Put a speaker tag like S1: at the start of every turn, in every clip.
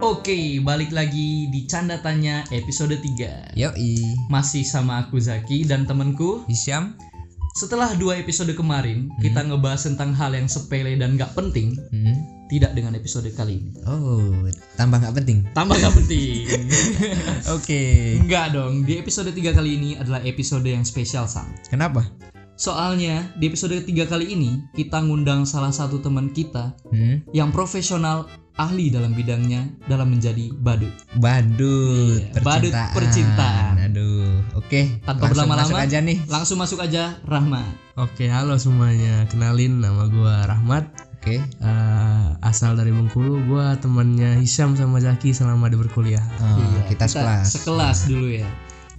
S1: Oke, balik lagi di Canda Tanya episode 3
S2: Yoi.
S1: Masih sama aku Zaki dan temenku
S2: Hisyam
S1: Setelah dua episode kemarin Kita ngebahas tentang hal yang sepele dan gak penting.
S2: Hmm.
S1: Tidak dengan episode kali ini.
S2: Oh tambah nggak penting?
S1: Tambah gak penting.
S2: Oke.
S1: Enggak dong, di episode 3 kali ini adalah episode yang spesial Sam
S2: Kenapa?
S1: Soalnya di episode 3 kali ini Kita ngundang salah satu teman kita
S2: Hmm?
S1: Yang profesional ahli dalam bidangnya dalam menjadi badut
S2: Badut
S1: Iya, badut percintaan.
S2: Aduh Oke
S1: Tanpa
S2: langsung
S1: berlama-lama.
S2: aja nih
S1: Langsung masuk aja Rahma
S3: Oke, halo semuanya. Kenalin nama gua Rahmat.
S2: Oke
S3: Eh, asal dari Bengkulu. Gua temannya Hisyam sama Zaki selama di berkuliah.
S2: Oh,
S1: Iya,
S2: kita sekelas
S1: Sekelas dulu ya.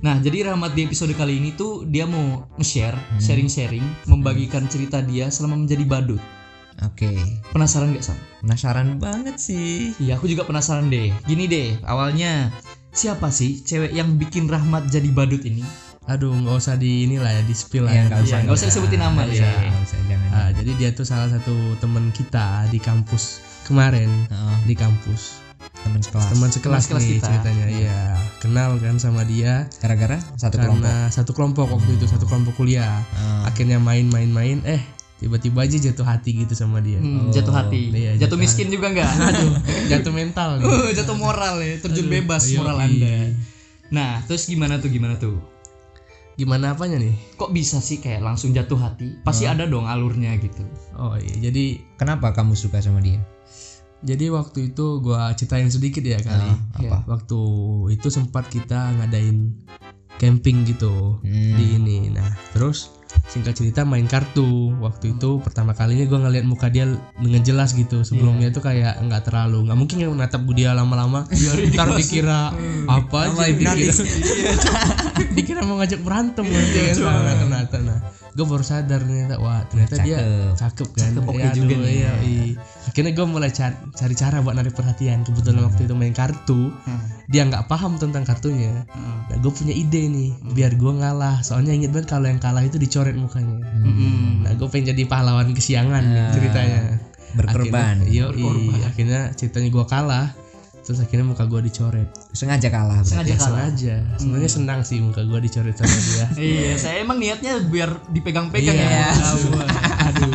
S1: Nah, jadi Rahmat di episode kali ini tuh dia mau nge-share,
S2: Hmm.
S1: sharing-sharing, membagikan cerita dia selama menjadi badut.
S2: Oke
S1: Penasaran gak Sam?
S2: Penasaran banget sih
S1: Iya, aku juga penasaran deh. Gini deh, awalnya siapa sih cewek yang bikin Rahmat jadi badut ini?
S3: Aduh, nggak usah di inilah ya, di spill lah.
S2: Ya nggak usah
S1: Iya, nggak usah disebutin nama ya.
S2: nggak usah jangan
S3: Ah, jadi dia tuh salah satu teman kita di kampus kemarin
S2: Oh,
S3: di kampus.
S2: Teman sekelas
S3: Teman sekelas
S1: sekelas
S3: nih
S1: kita.
S3: ceritanya. Iya, kenal kan sama dia
S2: Gara-gara satu kelompok
S3: karena satu kelompok waktu itu satu kelompok kuliah.
S2: Oh,
S3: Akhirnya main-main-main, eh tiba-tiba aja jatuh hati gitu sama dia.
S1: Hmm,
S2: Oh,
S1: jatuh hati.
S3: iya,
S1: jatuh
S3: jatuh
S1: miskin juga enggak?
S3: Aduh, jatuh mental nih.
S1: Uh, jatuh moral ya, terjun
S3: Aduh,
S1: bebas
S3: yoi.
S1: moral Anda. Nah, terus gimana tuh gimana tuh?
S3: Gimana apanya nih?
S1: Kok bisa sih kayak langsung jatuh hati? Pasti ada dong alurnya gitu.
S3: Oh iya, jadi
S2: Kenapa kamu suka sama dia?
S3: Jadi waktu itu gua ceritain sedikit ya kali.
S2: Ah,
S1: Iya.
S2: apa?
S3: Waktu itu sempat kita ngadain camping gitu
S2: Hmm.
S3: di ini. Nah, terus singkat cerita main kartu. Waktu itu pertama kalinya gua ngeliat muka dia dengan jelas gitu. Sebelumnya
S1: Iya.
S3: itu kayak nggak terlalu, nggak mungkin kan natap dia lama-lama. Ntar dikira apa aja dikira, dikira mau ngajak berantem nanti kan sama ternyata. Nah, gue baru sadar ternyata wah ternyata dia
S2: Cakep.
S3: cakep kan
S1: Cakep, oke
S3: Ya,
S1: juga
S3: aduh,
S1: nih.
S3: iya, iya. akhirnya gue mulai cari, cari cara buat narik perhatian kebetulan waktu itu main kartu
S1: Hmm.
S3: dia nggak paham tentang kartunya
S1: Hmm.
S3: nah gue punya ide nih biar gue ngalah soalnya inget banget kalau yang kalah itu dicoret mukanya
S1: Mm-mm.
S3: nah gue pengen jadi pahlawan kesiangan nih
S2: Ah.
S3: ceritanya
S2: Berkorban.
S3: iya
S1: Berkorban.
S3: akhirnya ceritanya gue kalah terus akhirnya muka gue dicoret
S2: Sengaja kalah. berarti.
S1: Sengaja
S3: ya
S1: kalah.
S3: sengaja sebenarnya senang sih muka gue dicoret sama dia
S1: Iya, saya emang niatnya biar dipegang-pegang
S3: Iya.
S1: ya.
S3: aduh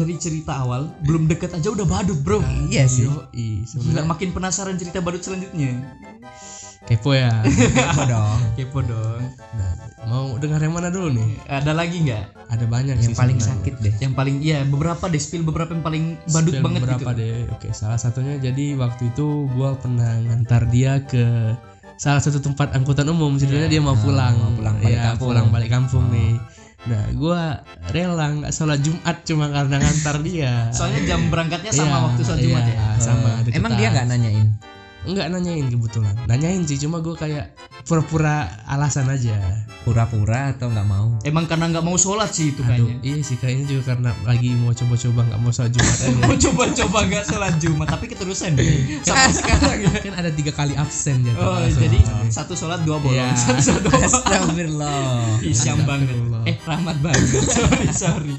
S1: dari cerita awal belum deket aja udah badut bro.
S2: Iya sih.
S3: Yoi,
S1: Gila
S3: sebenarnya
S1: makin penasaran cerita badut selanjutnya.
S3: kepo ya
S2: Apa dong?
S1: Kepo dong.
S3: Nah, mau dengar yang mana dulu nih?
S1: Ada lagi nggak?
S3: Ada banyak
S2: Yang
S3: sih
S2: paling
S3: sebenarnya.
S2: sakit deh.
S1: Yang paling iya beberapa deh spill beberapa yang paling badut
S3: Spill
S1: banget
S3: beberapa
S1: gitu.
S3: deh. Oke, salah satunya jadi waktu itu gua pernah ngantar dia ke salah satu tempat angkutan umum. Ceritanya dia mau
S2: Ah,
S3: pulang.
S2: mau pulang balik
S3: Iya,
S2: kampung.
S3: pulang balik kampung nih. Nah, gua rela nggak sholat Jumat cuma karena ngantar dia.
S1: Soalnya jam berangkatnya sama
S3: Iya,
S1: waktu sholat Jumat
S3: iya,
S1: ya.
S3: Sama.
S2: Eh, Emang dia nggak nanyain?
S3: Enggak nanyain kebetulan. Nanyain sih, cuma gua kayak pura-pura alasan aja.
S2: Pura-pura atau nggak mau?
S1: Emang karena nggak mau sholat sih itu
S3: Aduh,
S1: kayaknya.
S3: iya sih kayaknya juga karena lagi mau coba-coba nggak mau sholat Jumat aja.
S1: Mau coba-coba nggak sholat Jumat tapi keterusan deh. Sampai sekarang ya.
S3: kan ada tiga kali absen jadi
S1: Oh, jadi satu sholat dua bolong.
S3: Iya.
S1: Satu sholat dua bolong.
S2: Astagfirullah.
S1: Isyam banget. Eh, rahmat banget. sorry, sorry.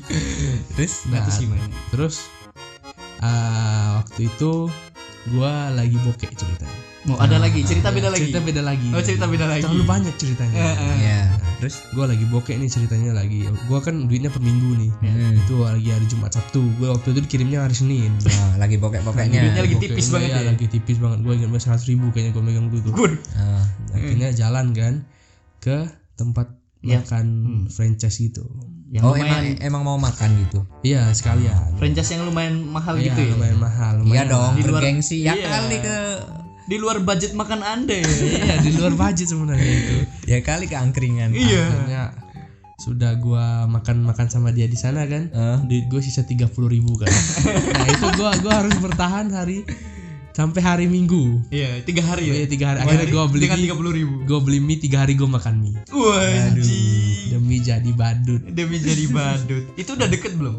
S2: Terus?
S1: Nah, terus gimana?
S3: terus ah, waktu itu gua lagi bokek ceritanya
S1: Mau ada lagi cerita beda lagi.
S3: cerita beda lagi
S1: Oh, cerita beda lagi.
S3: terlalu banyak ceritanya
S1: Eh, eh.
S2: Iya. Terus?
S3: gua lagi bokek nih ceritanya lagi gua kan duitnya per minggu nih
S2: Hmm.
S3: itu lagi hari Jumat Sabtu gua waktu itu dikirimnya hari Senin
S2: Nah, lagi bokek-bokeknya.
S1: Duitnya lagi tipis
S3: Bokeknya,
S1: banget
S3: iya,
S1: ya.
S3: lagi tipis banget gua ingat seratus ribu kayaknya gua megang dulu tuh
S1: Good.
S2: Ah,
S3: akhirnya jalan kan ke tempat
S1: Iya.
S3: makan
S1: Hmm.
S3: franchise gitu
S1: Yang
S2: oh
S1: lumayan
S2: emang emang mau makan gitu?
S3: iya sekalian
S1: franchise yang lumayan mahal
S3: Iya,
S1: gitu ya.
S3: lumayan mahal
S2: Iya
S3: lumayan
S2: dong.
S1: Di luar-
S2: Bergengsi ya
S1: Iya.
S2: kali ke
S1: Di luar budget makan Anda ya.
S3: iya di luar budget sebenarnya itu
S2: ya kali ke angkringan.
S1: Iya.
S3: akhirnya sudah gua makan makan sama dia di sana kan
S2: Eh.
S3: duit gue sisa tiga puluh ribu kan nah itu gua gua harus bertahan hari sampai hari minggu
S1: Iya, tiga hari ya.
S3: Iya, tiga hari. Akhirnya gua beli
S1: dengan
S3: mie.
S1: tiga puluh ribu.
S3: gue beli mie tiga hari gue makan mie
S1: Wajib.
S3: demi jadi badut
S1: Demi jadi badut. Itu udah deket belum?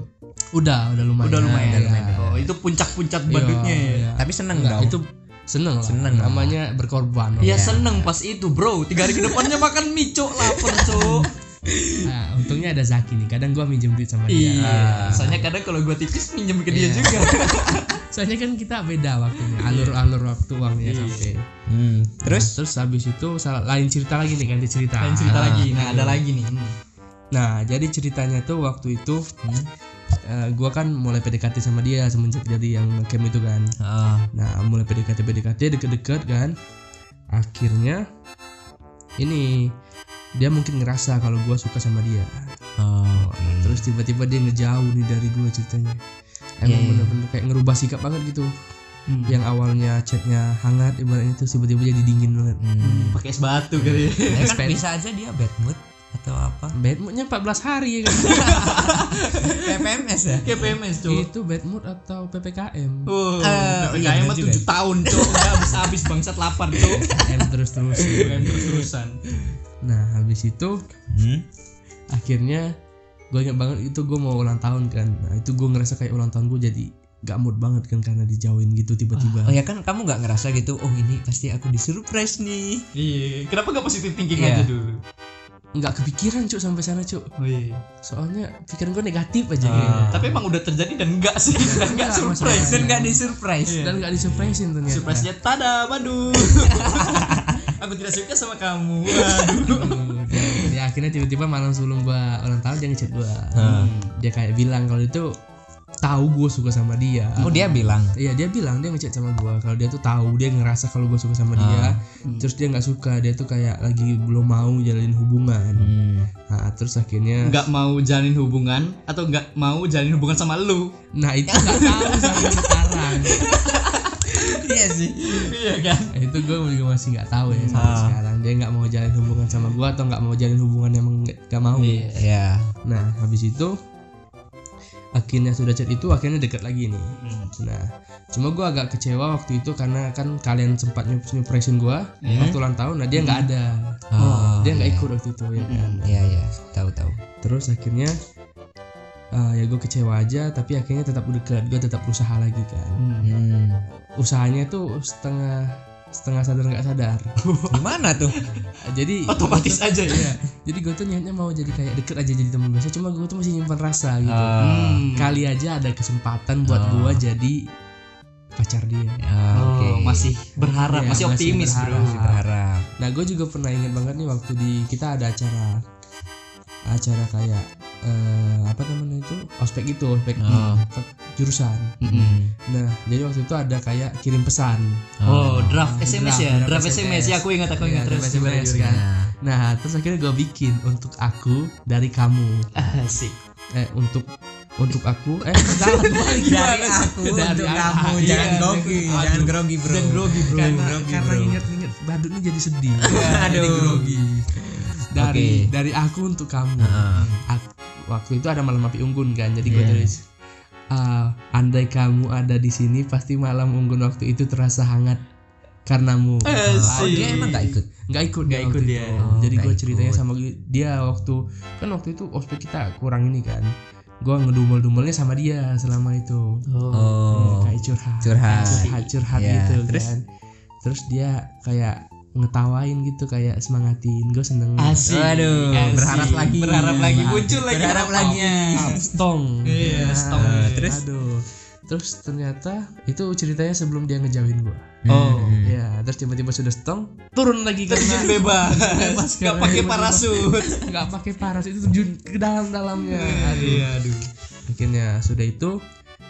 S3: udah udah lumayan
S1: Udah lumayan.
S3: Iya.
S1: Oh, itu puncak-puncak
S3: Iya,
S1: badutnya ya.
S3: iya.
S2: Tapi seneng
S3: Enggak,
S2: dong.
S3: itu seneng lah
S2: Seneng
S3: namanya berkorban
S1: Iya seneng pas itu bro Tiga hari ke depannya makan mie cok Laper cok
S3: Nah, untungnya ada Zaki nih. Kadang gua minjem duit sama dia.
S1: Iya. Soalnya kadang kalau gua tipis minjem ke dia
S3: Iya.
S1: juga.
S3: Soalnya kan kita beda waktunya, alur-alur waktu uangnya
S1: Iya.
S3: sampai.
S2: Hmm.
S3: Terus
S2: Terus
S3: terus habis itu salah, lain cerita lagi nih ganti cerita.
S1: Lain cerita
S2: Ah.
S1: lagi. Nah, ada lagi nih. Hmm.
S3: Nah, jadi ceritanya tuh waktu itu
S2: Hmm.
S3: eh, gua kan mulai PDKT sama dia semenjak jadi yang camp itu kan.
S2: Ah.
S3: Nah, mulai PDKT PDKT deket-deket kan. Akhirnya ini dia mungkin ngerasa kalau gua suka sama dia.
S2: Oh, oke.
S3: Terus tiba-tiba dia ngejauh nih dari gua ceritanya. Emang
S2: Iya, iya.
S3: bener-bener kayak ngerubah sikap banget gitu.
S1: Hmm.
S3: Yang awalnya chatnya hangat ibaratnya itu tiba-tiba jadi dingin banget.
S2: Hmm.
S1: pakai es batu kali ya.
S2: Kan bisa aja dia bad mood atau apa?
S3: Bad moodnya 14 hari ya kan.
S2: PPMS ya?
S1: Kayak PMS, Cuk.
S3: itu bad mood atau PPKM.
S1: Oh,
S2: Eh,
S1: PPKM
S2: iya,
S1: mah
S2: bener juga.
S1: 7 tahun, Cuk. Udah habis-habis bangsat lapar, Cuk.
S3: M terus-terus.
S1: PPKM terus-terusan.
S3: Nah, habis itu
S2: Hmm.
S3: akhirnya gue ingat banget itu gue mau ulang tahun kan. Nah, itu gue ngerasa kayak ulang tahun gue jadi gak mood banget kan karena dijauhin gitu tiba-tiba.
S2: Oh ya kan kamu nggak ngerasa gitu? Oh ini pasti aku disurprise nih.
S1: Iya, kenapa gak positif thinking
S2: Iya.
S1: aja dulu?
S3: nggak kepikiran cuk sampai sana cuk.
S1: Oh iya.
S3: Soalnya pikiran gue negatif aja
S2: Ah.
S3: kayaknya.
S1: Tapi emang udah terjadi dan enggak sih, dan enggak
S3: Enggak,
S1: surprise.
S2: Dan nggak disurprise.
S1: Iya.
S3: Dan nggak disurprisein ternyata.
S1: Surprise-nya tada, waduh. Aku tidak suka sama kamu. Waduh.
S3: Aduh, dia, dia akhirnya tiba-tiba malam sebelum gua ulang tahun dia ngechat gua.
S2: Hmm.
S3: Dia kayak bilang kalau itu tahu gue suka sama dia.
S2: Oh dia bilang.
S3: Iya dia bilang dia ngechat sama gua kalau dia tuh tahu dia ngerasa kalau gue suka sama dia, terus dia nggak suka dia tuh kayak lagi belum mau jalin hubungan.
S2: Hmm.
S3: Nah terus akhirnya,
S1: Enggak mau jalin hubungan atau enggak mau jalin hubungan sama lu?
S3: nah itu nggak tahu sampai sekarang.
S2: Iya sih.
S1: Iya kan?
S3: Itu gue juga masih nggak tahu ya sampai
S2: Ah.
S3: sekarang dia nggak mau jalin hubungan sama gua atau nggak mau jalin hubungan emang nggak mau.
S1: Iya.
S2: Ya.
S3: Nah habis itu akhirnya sudah chat itu akhirnya deket lagi nih. Nah, cuma gua agak kecewa waktu itu karena kan kalian sempat nyup nyupresin gua waktu ulang tahun, nah dia nggak ada,
S2: Oh,
S3: dia nggak
S2: iya.
S3: ikut waktu itu ya kan.
S2: Iya iya. Tahu tahu.
S3: Terus akhirnya eh, ya gue kecewa aja, tapi akhirnya tetap dekat, gue tetap berusaha lagi kan.
S2: Hmm.
S3: Usahanya tuh setengah setengah sadar nggak sadar.
S2: Gimana tuh?
S3: jadi
S1: Otomatis aja ya.
S3: Iya, jadi gue tuh niatnya mau jadi kayak deket aja jadi teman biasa, cuma gue tuh masih nyimpan rasa gitu.
S2: Ah.
S1: Hmm.
S3: Kali aja ada kesempatan buat
S2: Oh.
S3: gua jadi pacar dia.
S2: Ah, Oke.
S1: Oh, masih berharap,
S3: Iya,
S1: masih
S3: masih
S1: optimis,
S3: berharap.
S1: Bro.
S2: Masih berharap.
S3: Nah, gue juga pernah ingat banget nih waktu di kita ada acara acara kayak eh, apa namanya itu ospek itu ospek
S2: Oh.
S3: jurusan.
S2: Hmm.
S3: Nah, jadi waktu itu ada kayak kirim pesan.
S1: Oh, draft
S3: Ah,
S1: SMS
S3: draft,
S1: ya,
S3: draft
S1: draft SMS. Ya, aku ingat, aku
S3: Iya,
S1: ingat terus.
S3: draft SMS
S1: gimana,
S3: kan.
S1: gimana?
S3: Nah, terus akhirnya gue bikin untuk aku dari kamu.
S1: Asik.
S3: Eh, untuk untuk aku eh jangan balik
S2: Dari aku
S3: Dari
S2: untuk
S3: aku.
S2: kamu
S3: Iya,
S2: jangan grogi, jangan grogi bro.
S1: Jangan grogi, bro.
S3: karena
S2: grogi,
S3: karena
S2: bro.
S3: ingat-ingat badut ini jadi sedih
S2: Aduh.
S3: jadi grogi dari
S2: Oke.
S3: dari aku untuk kamu
S2: Heeh.
S3: Ak- waktu itu ada malam api unggun kan jadi gue
S2: Iya.
S3: tulis "Ah, andai kamu ada di sini pasti malam unggun waktu itu terasa hangat karenamu
S2: Oh,
S1: Asik.
S2: dia emang nggak ikut.
S3: nggak ikut
S1: Nggak
S3: dia
S1: ikut dia.
S3: itu.
S2: Oh,
S3: jadi gue ceritanya
S2: ikut.
S3: sama dia waktu kan waktu itu ospek kita kurang ini kan gue ngedumel-dumelnya sama dia selama itu
S2: Oh.
S3: kayak curhat
S2: Curhat.
S3: curhat curhat
S2: Ya,
S3: gitu
S2: terus?
S3: kan terus dia kayak ngetawain gitu kayak semangatin gue seneng
S1: Asik.
S2: Waduh,
S1: Asik.
S2: berharap lagi.
S1: Berharap lagi muncul lagi.
S2: Berharap lagi.
S3: stong
S1: Iya,
S3: Nah,
S1: stong.
S2: Terus?
S3: aduh terus ternyata itu ceritanya sebelum dia ngejauhin gue
S1: Oh.
S2: Hmm.
S3: ya terus tiba-tiba sudah stong turun lagi
S1: Terjun bebas.
S3: Bebas
S1: Gak
S3: karena
S1: pakai parasut.
S3: nggak pakai paras itu terjun ke dalam-dalamnya aduh
S1: Iya, aduh.
S3: akhirnya sudah itu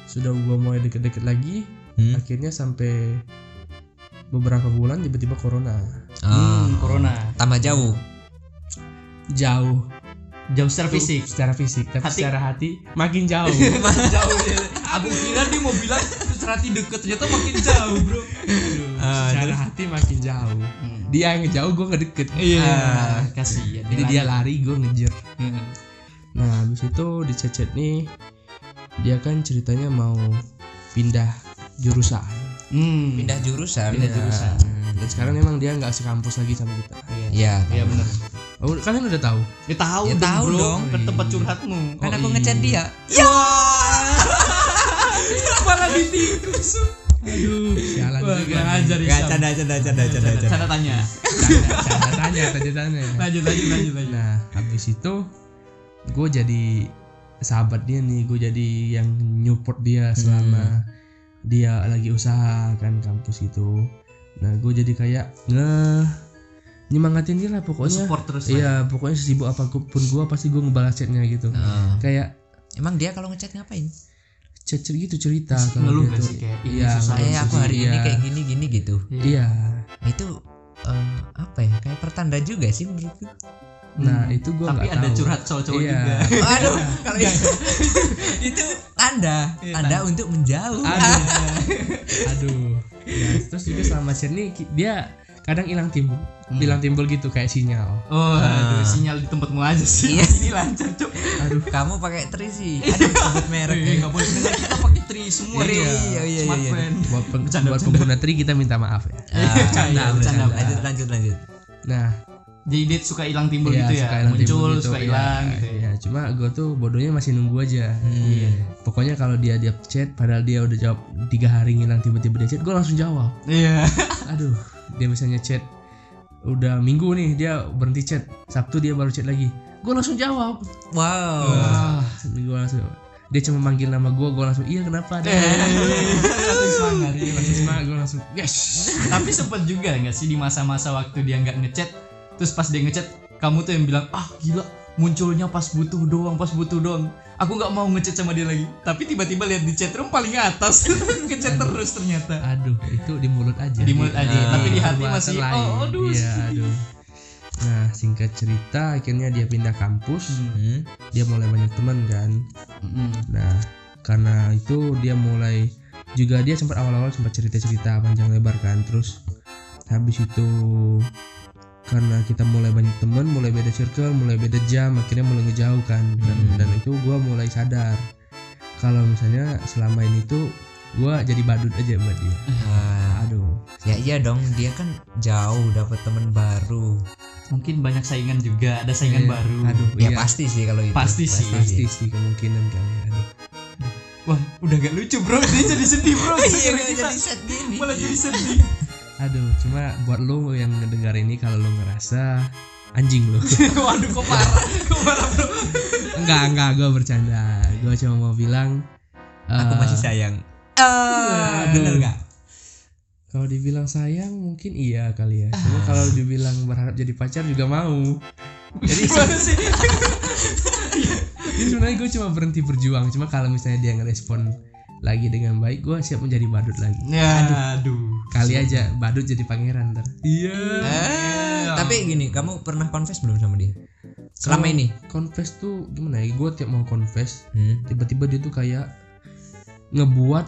S3: sudah gua mulai deket-deket lagi
S2: Hmm.
S3: akhirnya sampai beberapa bulan tiba-tiba corona
S2: Ah,
S1: Hmm, corona.
S2: tambah jauh.
S3: jauh
S1: Jauh secara fisik.
S3: secara fisik tapi
S1: Hati.
S3: secara hati makin jauh
S1: jauh ya. Aku kira dia mau bilang secara hati deket ternyata makin jauh, Bro.
S2: Ah,
S3: secara hati makin jauh dia yang ngejauh gua ngedeket
S1: Iya,
S3: Ah,
S1: kasihan.
S3: jadi dia lari gua ngejar
S1: Hmm.
S3: nah habis itu di chat nih dia kan ceritanya mau pindah jurusan
S1: Hmm.
S2: Pindah jurusan.
S3: Pindah
S2: Ya.
S3: jurusan.
S2: Hmm.
S3: dan sekarang emang dia nggak sekampus lagi sama kita
S2: Iya.
S1: Iya benar.
S3: oh, kalian udah tahu
S1: Ya tahu
S2: Ya
S1: dong,
S2: tahu
S1: bro.
S2: dong.
S1: Ke tempat curhatmu.
S2: Kan
S3: Oh,
S2: aku
S3: iya.
S2: ngechat dia.
S1: Malah ditikus.
S3: aduh sialan
S1: Wah,
S3: juga
S1: kurang Fajar
S4: Enggak canda canda canda canda canda.
S1: Canda tanya.
S3: Tanya tanya tanya tanya.
S1: Lanjut lanjut lanjut lanjut.
S3: Nah habis itu gue jadi sahabat dia nih, gue jadi yang nyupport dia selama dia lagi usaha kan kampus itu. Nah gue jadi kayak nge nyemangatin dia lah pokoknya.
S1: Support terus. lah.
S3: Iya pokoknya sibuk apa pun gue pasti gue ngebalas chatnya gitu.
S4: Oh.
S3: Kayak
S4: Emang dia kalau ngechat ngapain?
S3: chat gitu cerita kalau
S1: sih kayak ini
S3: iya
S4: Eh aku hari ini
S3: iya.
S4: kayak gini gini gitu.
S3: iya
S4: Itu eh, apa ya? Kayak pertanda juga sih menurutku.
S3: Nah itu gue
S1: Tapi ada
S3: tahu.
S1: curhat cowok-cowok
S3: Iya.
S1: juga.
S4: Aduh, kalau itu, itu tanda,
S1: Iya,
S4: tanda
S1: tanda.
S4: untuk menjauh.
S3: aduh aduh ya, terus juga selama ki- dia kadang hilang timbul hilang timbul gitu kayak sinyal
S1: Oh, aduh,
S4: Ah.
S1: sinyal di tempatmu aja sih.
S4: Iya.
S1: Ini lancar, Cuk.
S4: Aduh, kamu pakai tri sih. Aduh, sebut merek.
S1: Enggak boleh dengar kita pakai tri semua,
S4: iya, iya,
S1: Smart
S4: iya.
S1: friend.
S3: buat, peng-
S1: Bercanda,
S3: buat
S1: bercanda.
S3: pengguna tri kita minta maaf ya
S4: Ah,
S1: Bercanda,
S4: nah,
S1: bercanda.
S4: Lanjut, lanjut, lanjut.
S3: nah
S1: Jadi dia suka hilang timbul
S3: iya,
S1: gitu ya.
S3: suka hilang
S1: Muncul,
S3: gitu,
S1: suka
S3: iya,
S1: hilang gitu ya.
S3: iya, cuma gue tuh bodohnya masih nunggu aja
S1: Iya.
S3: pokoknya kalau dia dia chat padahal dia udah jawab tiga hari ngilang tiba-tiba dia chat gue langsung jawab
S1: Iya.
S3: aduh dia misalnya chat udah minggu nih dia berhenti chat sabtu dia baru chat lagi gue langsung jawab
S4: Wow.
S3: Wah, gue langsung dia cuma manggil nama gue gue langsung iya kenapa ada
S1: Langsung semangat.
S3: Langsung semangat gue langsung yes
S1: Tapi sempet juga nggak sih di masa-masa waktu dia nggak ngechat, terus pas dia ngechat, kamu tuh yang bilang, ah gila, munculnya pas butuh doang, pas butuh doang. Aku nggak mau ngechat sama dia lagi. Tapi tiba-tiba lihat di chat room paling atas, ngechat terus ternyata.
S3: aduh itu di mulut aja
S1: Di mulut aja,
S4: Ah,
S1: tapi di hati masih, oh, aduh.
S3: iya aduh nah singkat cerita akhirnya dia pindah kampus
S4: Hmm.
S3: dia mulai banyak teman kan
S1: Mm-mm.
S3: nah karena itu dia mulai juga dia sempat awal-awal sempat cerita-cerita panjang lebar kan terus habis itu karena kita mulai banyak teman mulai beda circle mulai beda jam akhirnya mulai ngejauh kan dan,
S4: Hmm.
S3: dan itu gua mulai sadar kalau misalnya selama ini tuh gua jadi badut aja buat dia
S4: Ah,
S3: aduh
S4: ya iya dong, dia kan jauh dapat teman baru.
S1: Mungkin banyak saingan juga, ada saingan
S3: Iya.
S1: baru.
S3: aduh
S4: Ya
S3: iya,
S4: pasti sih kalau itu.
S1: Pasti sih.
S3: pasti sih kemungkinan kali aduh
S1: Wah, udah gak lucu bro, dia jadi sedih bro.
S4: Iya, jadi gini.
S1: malah jadi sedih.
S3: Aduh cuma buat lo yang ngedengar ini kalau lo ngerasa anjing lo
S1: Waduh, kok parah, kok parah bro.
S3: enggak enggak gue bercanda gue cuma mau bilang
S4: Aku
S3: eh,
S4: masih sayang. Ah, bener gak?
S3: kalau dibilang sayang mungkin iya kali ya cuma kalau dibilang berharap jadi pacar juga mau jadi
S1: sih?
S3: jadi sebenarnya gue cuma berhenti berjuang cuma kalau misalnya dia ngerespon lagi dengan baik gue siap menjadi badut lagi
S1: Ya, aduh.
S3: kali aja badut jadi pangeran ntar iya
S4: Eh, tapi gini, kamu pernah confess belum sama dia? Selama ini?
S3: confess tuh gimana ya gue tiap mau confess
S4: Hmm.
S3: tiba-tiba dia tuh kayak ngebuat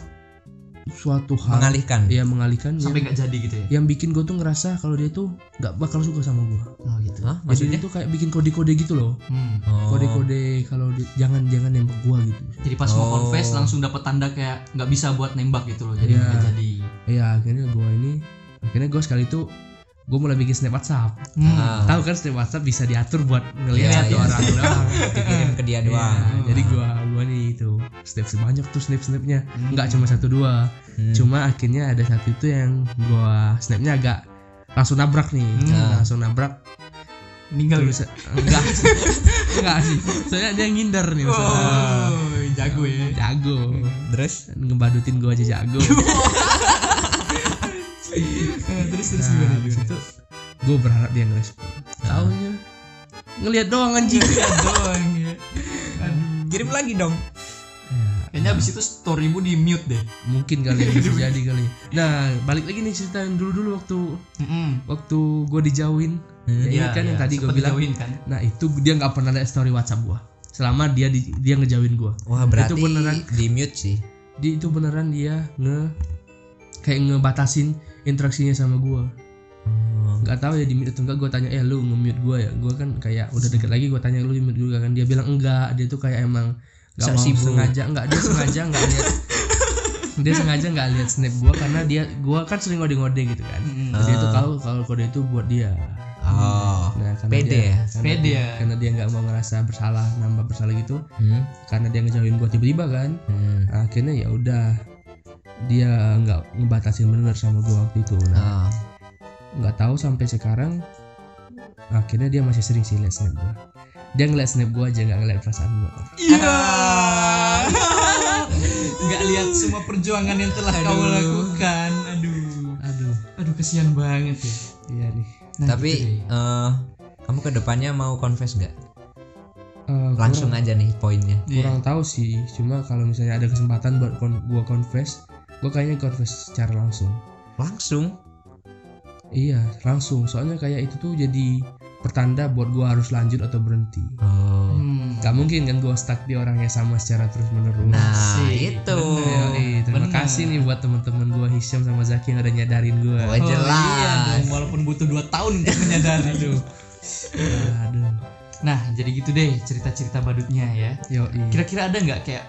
S3: suatu hal
S4: Mengalihkan.
S3: ya mengalihkan
S1: Sampai nggak jadi gitu ya?
S3: yang bikin gue tuh ngerasa kalau dia tuh nggak bakal suka sama gue
S1: Oh gitu.
S4: Hah?
S3: jadi
S4: Maksudnya?
S3: dia tuh kayak bikin kode-kode gitu loh
S1: Hmm.
S4: Oh.
S3: kode-kode kalau jangan jangan nembak gua gitu
S1: Jadi pas mau
S4: Oh.
S1: confess langsung dapat tanda kayak nggak bisa buat nembak gitu loh. Jadi
S3: Iya.
S1: nggak jadi.
S3: ya akhirnya gua ini akhirnya gua sekali itu gua mulai bikin snap WhatsApp
S1: Hmm.
S4: Ah.
S3: tahu kan snap WhatsApp bisa diatur buat ngelihat
S4: Iya,
S3: satu
S4: iya.
S3: orang doang
S4: Dikirim ke dia
S3: Iya,
S4: doang.
S3: jadi gua gua nih itu snap sebanyak tuh snap snapnya
S1: Hmm.
S3: nggak cuma satu dua
S4: Hmm.
S3: cuma akhirnya ada satu itu yang gua snapnya agak langsung nabrak nih
S1: Hmm.
S3: langsung nabrak
S1: Meninggal
S3: terus enggak enggak sih soalnya dia ngindar nih
S1: Oh, jago ya.
S3: jago
S4: Terus?
S3: ngebadutin gua aja jago
S1: terus terus
S3: Nah,
S1: gimana
S3: itu gue berharap dia ngerespon taunya ngelihat doang anjing
S1: doang ya. Aduh.
S4: Kirim lagi dong.
S3: Ya,
S1: Kayaknya abis itu storymu di mute deh.
S3: mungkin kali ya, bisa jadi kali nah balik lagi nih cerita yang dulu dulu waktu
S1: Mm-mm.
S3: waktu gue dijauhin
S4: Hmm.
S3: ya,
S1: Iya,
S3: ini kan yang
S1: iya,
S3: tadi gue bilang
S1: kan.
S3: nah itu dia nggak pernah lihat story WhatsApp gue selama dia di, dia ngejauhin gue
S4: Wah, berarti
S3: beneran.
S4: di mute sih.
S3: di itu beneran dia nge kayak ngebatasin interaksinya sama gue
S4: Oh.
S3: nggak tahu ya di mute atau enggak gue tanya eh lu nge-mute gue ya gue kan kayak udah deket lagi gue tanya lu di mute juga kan dia bilang enggak dia tuh kayak emang nggak
S4: Sok
S3: mau
S4: sibuk.
S3: sengaja enggak dia sengaja nggak lihat dia sengaja nggak lihat snap gue karena dia gue kan sering ngode-ngode gitu kan
S1: Mm-mm.
S3: dia tuh tahu kalau kode itu buat dia
S4: Oh.
S3: nah karena
S4: Pede
S3: dia,
S4: ya?
S3: karena
S1: Pede
S3: dia,
S1: ya?
S3: karena dia nggak mau ngerasa bersalah nambah bersalah gitu
S4: Hmm.
S3: karena dia ngejauhin gue tiba-tiba kan
S4: Hmm.
S3: akhirnya ya udah dia nggak ngebatasin bener sama gue waktu itu nah
S4: Ah.
S3: nggak tahu sampai sekarang akhirnya dia masih sering sih liat snap gue dia ngeliat snap gue aja nggak ngeliat perasaan gue
S1: Iya. Nggak lihat semua perjuangan yang telah kau
S3: Aduh.
S1: lakukan. Aduh.
S3: aduh
S1: Aduh kesian banget ya.
S3: iya nih
S1: Nah,
S4: Tapi
S1: gitu deh.
S4: eh, kamu ke depannya mau confess nggak?
S3: Eh,
S4: Langsung
S3: kurang,
S4: aja nih poinnya.
S3: Kurang tahu sih cuma kalau misalnya ada kesempatan buat kon gue confess gue kayaknya confess secara langsung
S4: Langsung.
S3: iya langsung soalnya kayak itu tuh jadi pertanda buat gue harus lanjut atau berhenti
S4: Oh.
S1: Hmm.
S3: Gak mungkin kan gue stuck di orang yang sama secara terus menerus
S4: Nah,
S1: Asik,
S4: itu.
S1: bener.
S3: terima
S1: Bener.
S3: kasih nih buat teman-teman gue Hisham sama Zaki yang udah nyadarin gue
S4: Oh,
S1: Oh, iya
S4: jelas.
S1: dong, walaupun butuh 2 tahun untuk menyadari. Aduh.
S3: aduh
S1: Nah, jadi gitu deh cerita-cerita badutnya ya.
S3: yo
S1: Kira-kira ada nggak kayak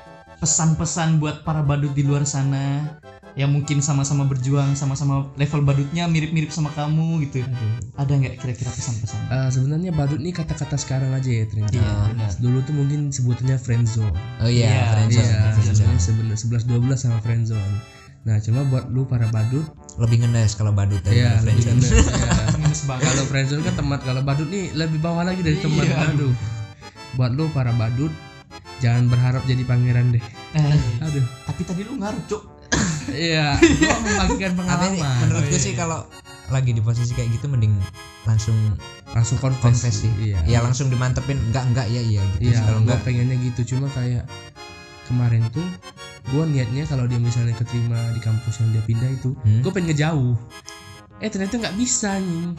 S1: pesan-pesan buat para badut di luar sana yang mungkin sama-sama berjuang, sama-sama level badutnya mirip-mirip sama kamu gitu. Ada nggak kira-kira pesan-pesan?
S3: Eh, sebenarnya badut nih kata-kata sekarang aja ya ternyata
S1: Iya, benar.
S3: dulu tuh mungkin sebutannya friendzone
S4: Oh iya,
S1: Iya,
S4: friendzone,
S3: iya
S4: friendzone.
S3: sebenarnya sebenarnya 11 12 sama friendzone nah cuma buat lu para badut
S4: Lebih ngenes kalau badut
S3: ya
S4: daripada
S3: lebih
S4: friendzone.
S3: ya. Kalau friendzone kan teman kalau badut nih lebih bawah lagi dari teman
S1: Iya,
S3: aduh buat lu para badut jangan berharap jadi pangeran deh
S1: Eh,
S3: aduh
S1: tapi tadi lu ngaruh, Cuk.
S3: iya gua membagikan
S4: Tapi
S3: pengalaman
S4: menurutku sih kalau lagi di posisi kayak gitu mending langsung
S3: langsung confess
S4: sih.
S3: iya
S4: Ya langsung dimantepin enggak enggak ya iya gitu.
S3: iya.
S4: Kalau
S3: gua
S4: enggak
S3: pengennya gitu cuma kayak kemarin tuh gua niatnya kalau dia misalnya keterima di kampus yang dia pindah itu
S4: Hmm?
S3: gue pengen ngejauh eh ternyata nggak bisa nih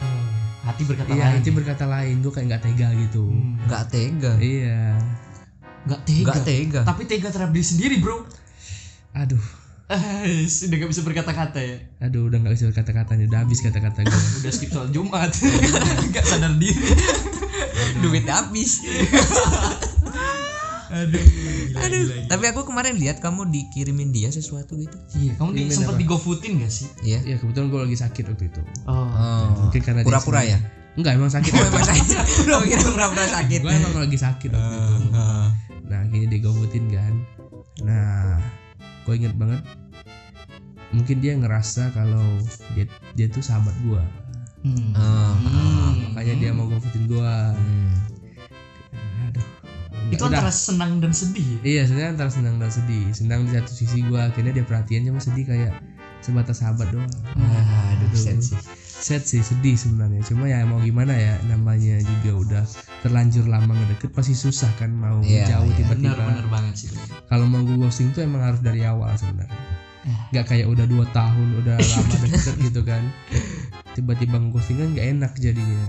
S1: Hati berkata
S3: iya
S1: lain.
S3: nanti berkata lain gue kayak nggak tega gitu
S1: Hmm.
S4: enggak tega.
S3: iya
S1: Nggak tega.
S4: Enggak tega.
S1: Tapi tega terhadap diri sendiri, Bro.
S3: aduh
S1: Eh, sudah gak bisa berkata-kata ya.
S3: aduh udah nggak bisa berkata-kata nih udah habis kata-kata gue
S1: Udah skip soal Jumat. Gak sadar diri.
S4: Duit habis.
S1: Aduh.
S4: Aduh. Tapi aku kemarin lihat kamu dikirimin dia sesuatu gitu.
S1: Iya, kamu di, sempat digofutin gak sih?
S4: Iya.
S3: iya kebetulan gue lagi sakit waktu itu
S1: Oh.
S4: Oh.
S3: mungkin karena
S4: Pura-pura ya?
S3: Enggak emang sakit
S4: Oh, emang sakit. Oh, kira pura-pura sakit.
S3: gue emang lagi sakit waktu itu
S4: Ah.
S3: nah akhirnya digobutin kan nah gue inget banget mungkin dia ngerasa kalau dia dia tuh sahabat gue
S1: Hmm.
S4: Ah.
S1: Hmm.
S3: makanya dia mau gobutin gue
S4: Hmm.
S3: aduh
S1: Itu
S3: Udah.
S1: antara senang dan sedih ya?
S3: Iya sebenarnya antara senang dan sedih Senang di satu sisi gue akhirnya dia perhatian cuma sedih kayak sebatas sahabat doang
S4: Ah, aduh,
S3: Aduh.
S4: sih.
S3: Sad sih sedih sebenarnya Cuma ya mau gimana ya namanya juga udah terlanjur lama ngedeket pasti susah kan mau
S4: Iya,
S3: jauh
S4: iya.
S3: tiba-tiba
S1: Benar-benar banget sih.
S3: Kalau mau gue ghosting tuh emang harus dari awal sebenarnya
S1: Eh.
S3: Gak kayak udah dua tahun udah lama deket gitu kan Tiba-tiba ghosting kan gak enak jadinya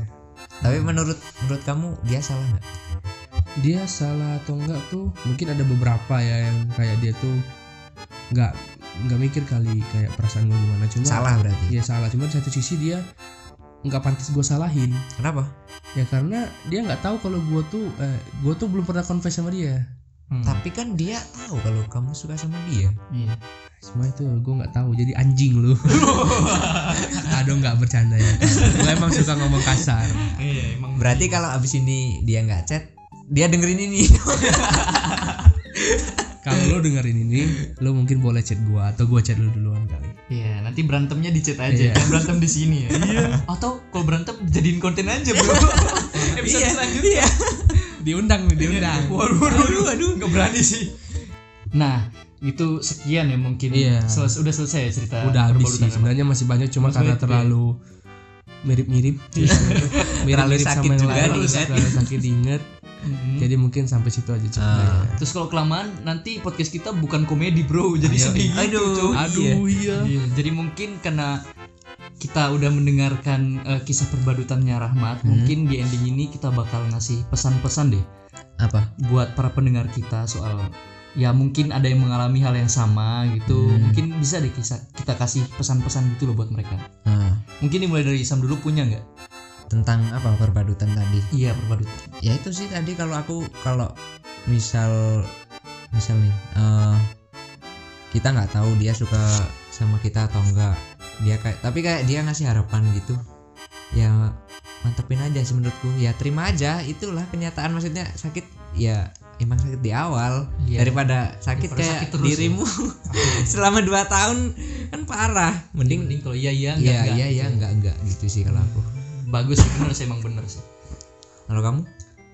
S4: Tapi menurut menurut kamu dia salah nggak?
S3: Dia salah atau enggak tuh mungkin ada beberapa ya yang kayak dia tuh nggak nggak mikir kali kayak perasaan gue gimana cuma
S4: Salah berarti.
S3: Iya salah, cuma satu sisi dia nggak pantas gue salahin.
S4: Kenapa?
S3: Ya karena dia nggak tahu kalau gue tuh, eh, gue tuh belum pernah confess sama dia.
S1: Hmm.
S4: Tapi kan dia tahu kalau kamu suka sama dia.
S1: Iya.
S3: Semua itu gue nggak tahu, jadi anjing lu. Aduh nggak bercanda ya. Gue emang suka ngomong kasar.
S1: Iya, emang
S4: Berarti kalau abis ini dia nggak chat, dia dengerin ini.
S3: Kalau lo dengerin ini, lo mungkin boleh chat gue atau gue chat lo duluan kali.
S1: Iya, nanti berantemnya di chat aja,
S3: Iya.
S1: jangan berantem di sini ya. Iya. Atau kalau berantem jadiin konten aja, Bro. Episode
S4: Iya,
S1: selanjutnya.
S3: Diundang nih, diundang.
S1: Waduh, waduh, waduh, waduh, nggak berani sih. Nah, itu sekian ya mungkin.
S3: Iya.
S1: Seles- udah selesai ya cerita.
S3: Udah habis sih. Sebenarnya masih banyak cuma karena terlalu mirip-mirip. mirip-mirip
S4: sakit
S3: sama yang lain. sakit diinget.
S1: Mhm.
S3: Jadi mungkin sampai situ aja cerita
S4: Ah.
S3: ya.
S1: Terus kalau kelamaan nanti podcast kita bukan komedi, Bro. Jadi
S3: Ayo,
S1: sedih gitu,
S4: aduh,
S1: cuy.
S3: Aduh iya.
S1: Iya, jadi mungkin karena kita udah mendengarkan eh, kisah perbadutannya Rahmat,
S3: Hmm.
S1: mungkin di ending ini kita bakal ngasih pesan-pesan deh
S4: Apa?
S1: buat para pendengar kita soal ya mungkin ada yang mengalami hal yang sama gitu.
S4: Hmm.
S1: Mungkin bisa deh kisah, kita kasih pesan-pesan gitu loh buat mereka.
S4: Nah,
S1: Mungkin dimulai dari Isam dulu punya nggak?
S4: Tentang apa perbadutan tadi?
S1: Iya perbadutan.
S4: Ya itu sih tadi kalau aku kalau misal misal nih eh, kita nggak tahu dia suka sama kita atau enggak dia kayak tapi kayak dia ngasih harapan gitu ya mantepin aja sih menurutku ya terima aja itulah kenyataan maksudnya sakit ya emang sakit di awal
S1: Iya.
S4: daripada sakit kayak
S1: sakit terus ya.
S4: dirimu selama dua tahun kan parah mending
S1: mending kalau iya iya enggak
S4: iya
S1: enggak.
S4: iya iya enggak enggak gitu sih kalau aku
S1: bagus sih bener sih emang bener sih
S4: kalau kamu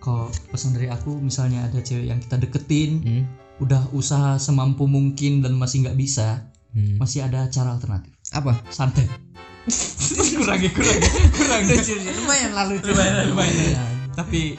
S1: kalau pesan dari aku misalnya ada cewek yang kita deketin
S4: hmm?
S1: udah usaha semampu mungkin dan masih nggak bisa
S4: Hmm.
S1: masih ada cara alternatif
S4: apa
S1: santai kurang ya kurang ya, kurang ya.
S4: lumayan lalu
S1: lumayan lumayan tapi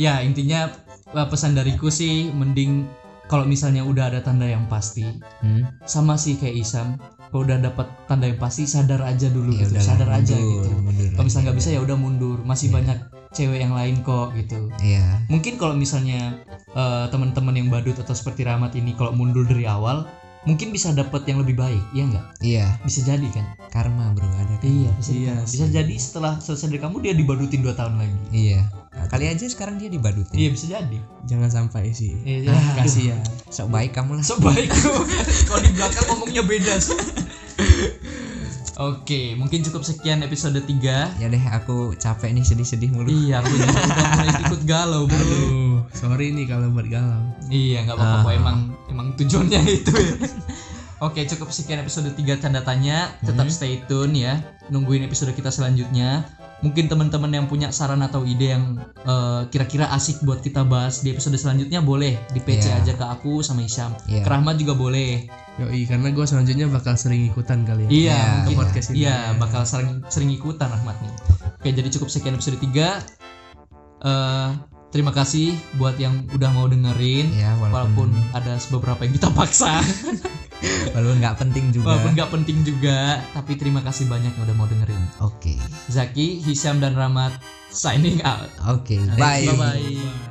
S1: ya intinya eh, pesan dariku sih mending kalau misalnya udah ada tanda yang pasti
S4: hmm?
S1: sama sih kayak Isam kalau udah dapat tanda yang pasti sadar aja dulu
S4: Ya
S1: gitu sadar aja gitu kalau misalnya nggak bisa ya udah mundur. Masih banyak cewek yang lain kok gitu.
S4: Iya.
S1: Mungkin kalau misalnya eh, teman-teman yang badut atau seperti Rahmat ini kalau mundur dari awal mungkin bisa dapat yang lebih baik ya nggak?
S4: Iya.
S1: Bisa jadi kan?
S4: Karma bro ada kan
S1: iya bisa,
S3: Iya.
S1: Bisa jadi setelah selesai dari kamu dia dibadutin 2 tahun lagi.
S4: Iya. Kali aja sekarang dia dibadutin.
S1: Iya bisa jadi.
S3: Jangan sampai sih.
S1: Iya,
S3: Ah, kasihan.
S4: sok baik kamu lah.
S1: So baik. Kalau di belakang ngomongnya beda sih Oke, mungkin cukup sekian episode 3
S4: ya deh aku capek nih sedih-sedih mulu
S1: Iya, aku juga udah mulai ikut galau bro
S3: Aduh, sorry nih kalau buat galau.
S1: Iya, nggak apa-apa.
S4: Ah.
S1: Emang emang tujuannya itu ya. Oke, cukup sekian episode 3 tanda tanya. Tetap stay tune ya. Nungguin episode kita selanjutnya. Mungkin teman-teman yang punya saran atau ide yang eh, kira-kira asik buat kita bahas di episode selanjutnya boleh di PC
S4: Iya.
S1: aja ke aku sama Isyam.
S4: Iya.
S1: Ke Rahmat juga boleh.
S3: Yoi, karena gue selanjutnya bakal sering ikutan kali ya.
S1: Iya,
S4: Iya,
S1: mungkin
S3: ke podcast ini.
S1: Iya, bakal sering sering ikutan Rahmat nih. Oke, jadi cukup sekian episode 3. Eh terima kasih buat yang udah mau dengerin.
S4: ya
S1: Walaupun
S4: walaupun
S1: ada beberapa yang kita paksa.
S4: walaupun nggak penting juga
S1: Walaupun nggak penting juga, tapi terima kasih banyak yang udah mau dengerin.
S4: oke
S1: Zaki, Hisham dan Rahmat signing out.
S4: oke bye
S1: Bye bye.